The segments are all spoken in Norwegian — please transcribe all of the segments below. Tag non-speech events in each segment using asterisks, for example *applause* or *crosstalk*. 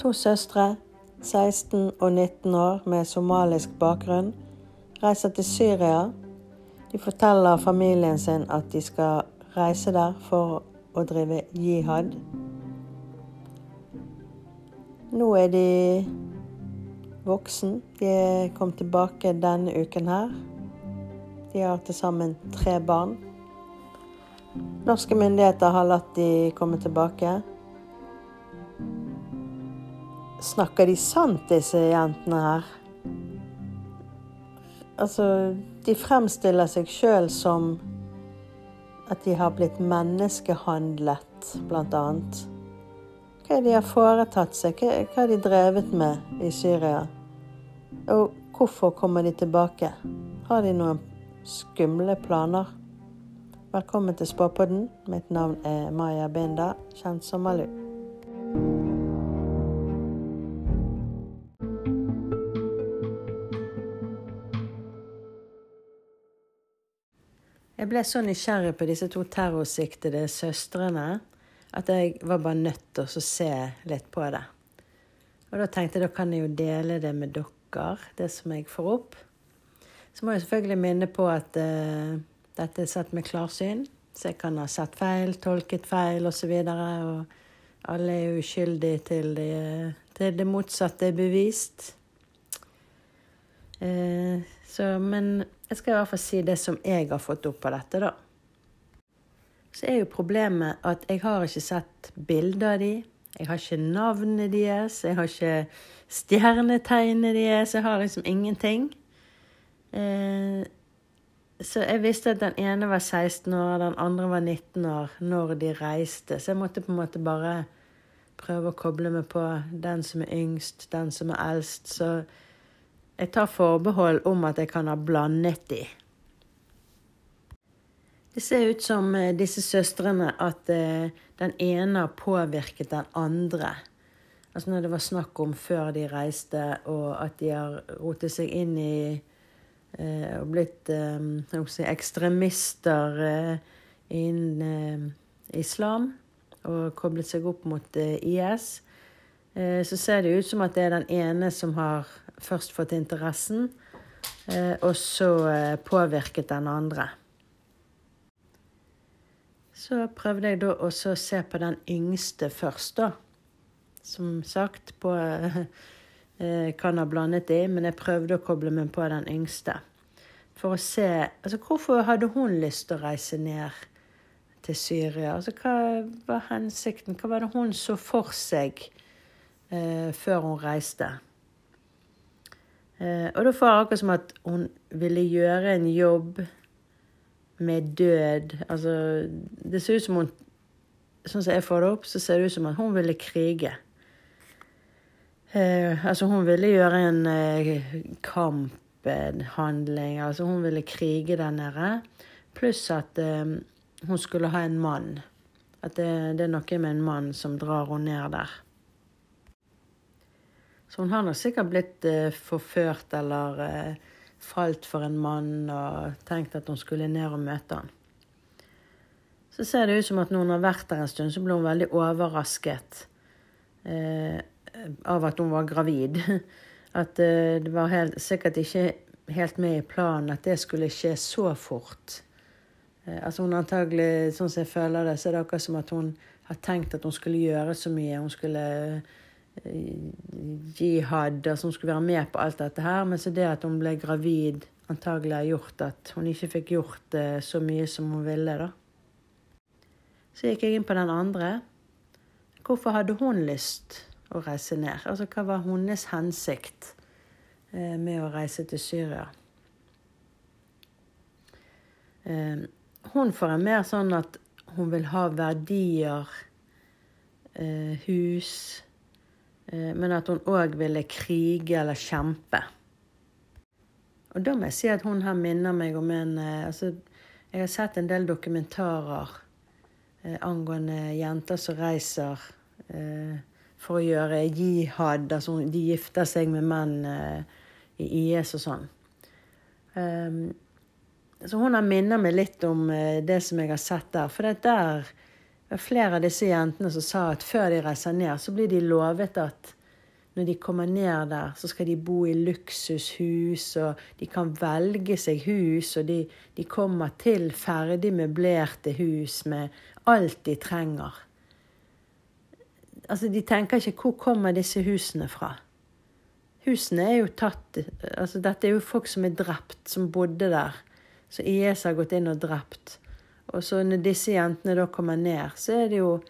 To søstre, 16 og 19 år med somalisk bakgrunn, reiser til Syria. De forteller familien sin at de skal reise der for å drive jihad. Nå er de voksen. De er kommet tilbake denne uken her. De har til sammen tre barn. Norske myndigheter har latt de komme tilbake. Snakker de sant, disse jentene her? Altså, de fremstiller seg sjøl som at de har blitt menneskehandlet, blant annet. Hva er de har foretatt seg? Hva, hva har de drevet med i Syria? Og hvorfor kommer de tilbake? Har de noen skumle planer? Velkommen til Spåpodden. Mitt navn er Maya Binda, kjent som Malu. Jeg ble så nysgjerrig på disse to terrorsiktede søstrene at jeg var bare nødt til å se litt på det. Og da tenkte jeg da kan jeg jo dele det med dere, det som jeg får opp. Så må jeg selvfølgelig minne på at uh, dette er sett med klarsyn. Så jeg kan ha sett feil, tolket feil osv. Og, og alle er uskyldige til det, til det motsatte er bevist. Uh, så, men jeg skal i hvert fall si det som jeg har fått opp av dette, da. Så er jo problemet at jeg har ikke sett bilder av de. Jeg har ikke navnet deres, jeg har ikke stjernetegnet deres, jeg har liksom ingenting. Eh, så jeg visste at den ene var 16 år, den andre var 19 år når de reiste. Så jeg måtte på en måte bare prøve å koble meg på den som er yngst, den som er eldst. Så jeg tar forbehold om at jeg kan ha blandet de. Det ser ut som eh, disse søstrene at eh, den ene har påvirket den andre. Altså når det var snakk om før de reiste, og at de har rotet seg inn i eh, og blitt si, ekstremister innen islam og koblet seg opp mot IS. Så ser det ut som at det er den ene som har først fått interessen, eh, og så eh, påvirket den andre. Så prøvde jeg da også å se på den yngste først, da. Som sagt, på kan ha blandet i, men jeg prøvde å koble meg på den yngste. For å se altså Hvorfor hadde hun lyst til å reise ned til Syria? Altså Hva var hensikten? Hva var det hun så for seg? eh, før hun reiste. Eh, og da får jeg akkurat som at hun ville gjøre en jobb med død. Altså, det ser ut som hun Sånn som jeg får det opp, så ser det ut som at hun ville krige. Eh, altså, hun ville gjøre en eh, kamphandling. Altså, hun ville krige der nede. Pluss at eh, hun skulle ha en mann. At det, det er noe med en mann som drar henne ned der. Så hun har nok sikkert blitt eh, forført eller eh, falt for en mann og tenkt at hun skulle ned og møte han. Så ser det ut som at når hun har vært der en stund, så ble hun veldig overrasket eh, av at hun var gravid. *laughs* At eh, det var helt, sikkert ikke helt med i planen at det skulle skje så fort. Eh, altså hun antagelig, Sånn som jeg føler det, så er det akkurat som at hun har tenkt at hun skulle gjøre så mye. Hun skulle jihad, som skulle være med på alt dette her. Men så det at hun ble gravid, antagelig har gjort at hun ikke fikk gjort uh, så mye som hun ville, da. Så gikk jeg inn på den andre. Hvorfor hadde hun lyst å reise ned? Altså hva var hennes hensikt uh, med å reise til Syria? Uh, hun får en mer sånn at hun vil ha verdier, hus Eh, men at hun òg ville krige eller kjempe. Og da må jeg si at hun her minner meg om en eh, altså, Jeg har sett en del dokumentarer eh, angående jenter som reiser eh, for å gjøre jihad. Altså de gifter seg med menn eh, i IS og sånn. Um, så hun har minner meg litt om eh, det som jeg har sett der. For det er der flere av disse jentene som sa at før de reiser ned, så blir de lovet at når de kommer ned der, så skal de bo i luksushus, og de kan velge seg hus, og de, de kommer til ferdig møblerte hus med alt de trenger. Altså, De tenker ikke 'hvor kommer disse husene fra'? Husene er jo tatt altså Dette er jo folk som er drept, som bodde der. Så IS har gått inn og drept. Og så når disse jentene da kommer ned, så er det jo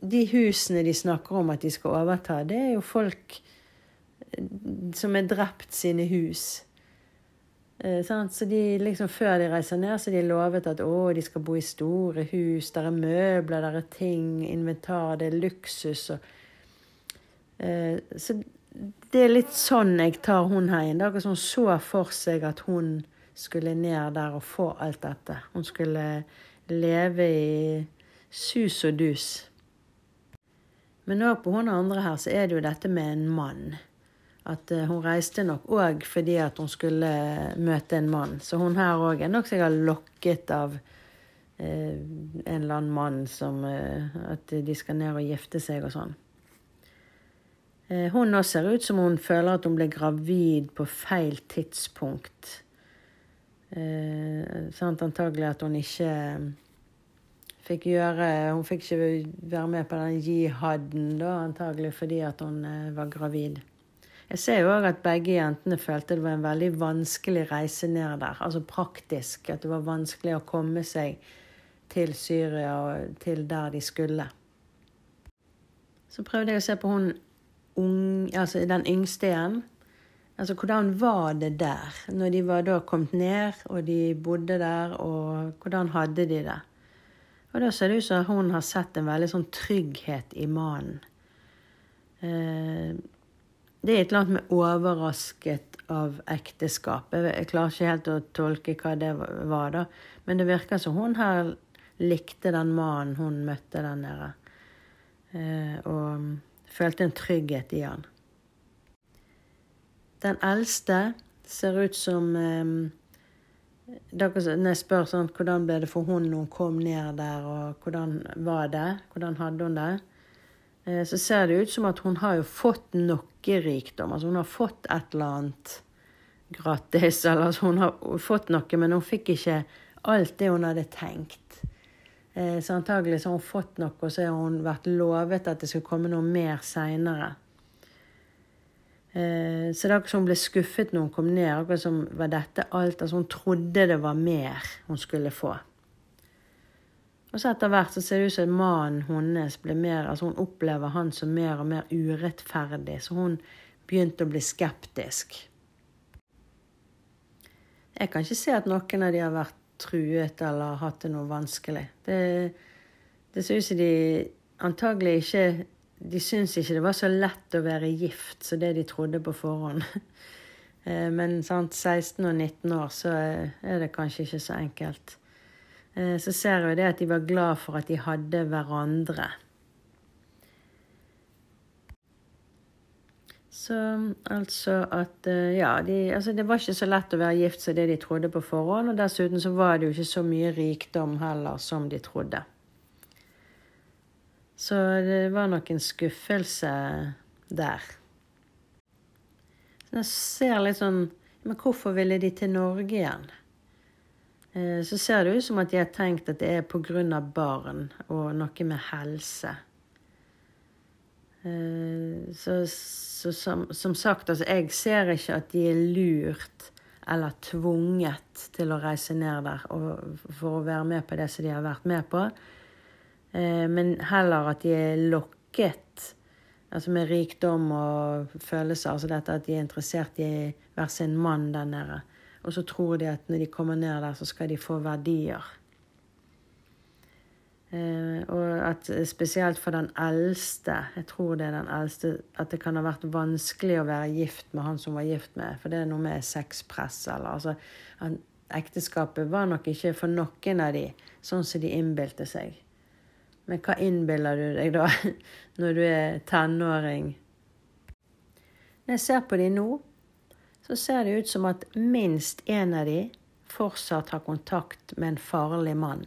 De husene de snakker om at de skal overta, det er jo folk som er drept sine hus. Eh, så de liksom Før de reiser ned, så de lovet at å, de skal bo i store hus. Der er møbler, der er ting, inventar, det er luksus. Og, eh, så det er litt sånn jeg tar hun her inn. Det er akkurat som hun så for seg at hun skulle ned der og få alt dette. Hun skulle leve i sus og dus. Men òg på hun andre her så er det jo dette med en mann at eh, hun reiste nok òg fordi at hun skulle møte en mann. Så hun her òg er nok sikkert lokket av eh, en eller annen mann som eh, At de skal ned og gifte seg og sånn. Eh, hun nå ser ut som hun føler at hun ble gravid på feil tidspunkt. Eh, sant, antagelig at hun ikke fikk gjøre Hun fikk ikke være med på den jihaden, da, antagelig fordi at hun eh, var gravid. Jeg ser jo òg at begge jentene følte det var en veldig vanskelig reise ned der. Altså praktisk. At det var vanskelig å komme seg til Syria og til der de skulle. Så prøvde jeg å se på hun unge, altså den yngste igjen. Altså hvordan var det der? Når de var da kommet ned, og de bodde der, og hvordan hadde de det? Og da ser det ut som hun har sett en veldig sånn trygghet i mannen. Eh, det er et eller annet med overrasket av ekteskapet. Jeg klarer ikke helt å tolke hva det var, da. Men det virker som hun her likte den mannen hun møtte der nede. Eh, og følte en trygghet i han. Den eldste ser ut som eh, Når jeg spør sånn, hvordan ble det for hun når hun kom ned der, og hvordan var det? Hvordan hadde hun det? Eh, så ser det ut som at hun har jo fått noe rikdom. Altså hun har fått et eller annet gratis. Eller altså hun har fått noe, men hun fikk ikke alt det hun hadde tenkt. Eh, så antagelig så har hun fått noe, og så har hun vært lovet at det skulle komme noe mer seinere. Eh, så det er akkurat som hun ble skuffet når hun kom ned. akkurat som var dette alt, altså Hun trodde det var mer hun skulle få. Og så etter hvert så ser det ut som mannen hennes blir mer Altså hun opplever han som mer og mer urettferdig, så hun begynte å bli skeptisk. Jeg kan ikke se at noen av de har vært truet eller hatt det noe vanskelig. Det, det ser ut som de antagelig ikke De syntes ikke det var så lett å være gift som det de trodde på forhånd. *laughs* Eh, men sant, 16 og 19 år så er det kanskje ikke så enkelt. Eh, så ser jeg det at de var glad for at de hadde hverandre. Så altså at eh, Ja, de, altså det var ikke så lett å være gift som det de trodde på forhånd. Og dessuten så var det jo ikke så mye rikdom heller som de trodde. Så det var nok en skuffelse der. Så jeg ser litt sånn Men hvorfor ville de til Norge igjen? Eh, så ser det ut som at de har tenkt at det er pga. barn og noe med helse. Eh, så, så som, som, sagt, altså jeg ser ikke at de er lurt eller tvunget til å reise ned der for å være med på det som de har vært med på. Eh, men heller at de er lokket altså med rikdom og følelser. Altså dette at de er interessert i hver sin mann der nede. Og så tror de at når de kommer ned der, så skal de få verdier. Eh, og at spesielt for den eldste, jeg tror det er den eldste, at det kan ha vært vanskelig å være gift med han som var gift med, for det er noe med sexpress eller altså Ekteskapet var nok ikke for noen av de sånn som de innbilte seg. Men hva innbiller du deg da, *laughs* når du er tenåring? Når jeg ser på de nå, så ser det ut som at minst én av de fortsatt har kontakt med en farlig mann.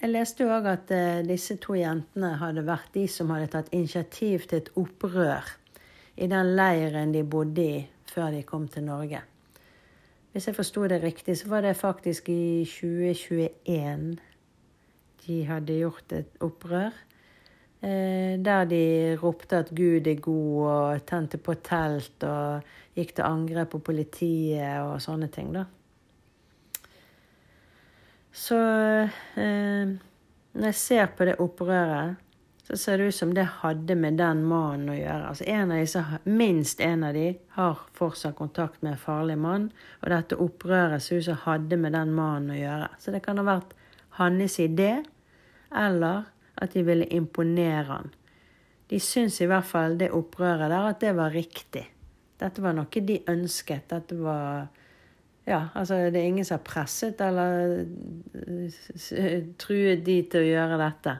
Jeg leste òg at eh, disse to jentene hadde vært de som hadde tatt initiativ til et opprør i den leiren de bodde i før de kom til Norge. Hvis jeg forsto det riktig, så var det faktisk i 2021 de hadde gjort et opprør. Eh, der de ropte at Gud er god, og tente på telt og gikk til angrep på politiet og sånne ting, da. Så eh, når jeg ser på det opprøret, så ser det ut som det hadde med den mannen å gjøre. Altså en av disse, Minst en av de har fortsatt kontakt med en farlig mann. Og dette opprøret ser ut som hadde med den mannen å gjøre. Så det kan ha vært hans idé, eller at de ville imponere han. De syns i hvert fall det opprøret der at det var riktig. Dette var noe de ønsket. Dette var Ja, altså det er ingen som har presset eller truet de til å gjøre dette.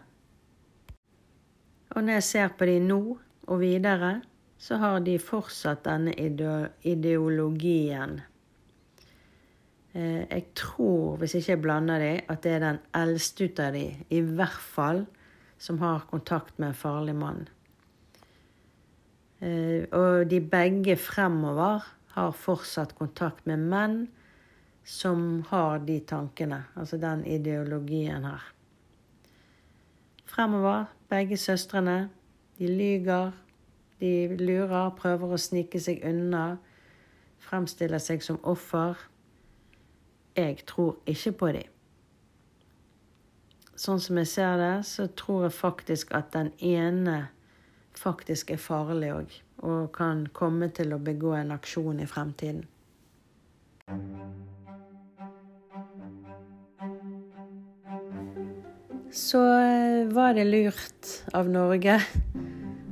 Og når jeg ser på de nå og videre, så har de fortsatt denne ideologien. Eh, jeg tror, hvis ikke jeg blander de, at det er den eldste ut av de, i hvert fall, som har kontakt med en farlig mann. Eh, og de begge fremover har fortsatt kontakt med menn som har de tankene, altså den ideologien her. Fremover begge søstrene. De lyger, de lurer, prøver å snike seg unna. Fremstiller seg som offer. Jeg tror ikke på dem. Sånn som jeg ser det, så tror jeg faktisk at den ene faktisk er farlig òg. Og kan komme til å begå en aksjon i fremtiden. så eh, var det lurt av Norge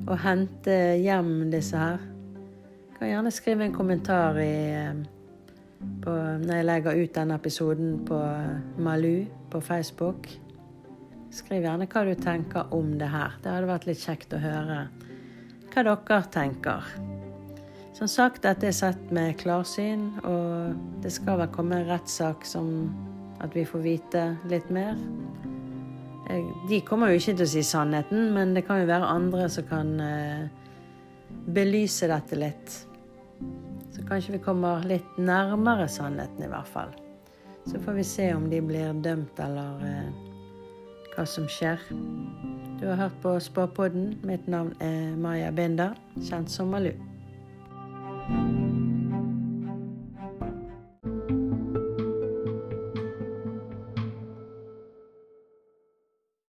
å hente hjem disse her. Jeg kan gjerne skrive en kommentar i, eh, på, når jeg legger ut denne episoden på Malu på Facebook. Skriv gjerne hva du tenker om det her. Det hadde vært litt kjekt å høre hva dere tenker. Som sagt, dette er sett med klarsyn, og det skal vel komme en rettssak som at vi får vite litt mer. De kommer jo ikke til å si sannheten, men det kan jo være andre som kan eh, belyse dette litt. Kanskje vi kommer litt nærmere sannheten, i hvert fall. Så får vi se om de blir dømt, eller eh, hva som skjer. Du har hørt på Spåpodden. Mitt navn er Maja Binder, kjent som Malu.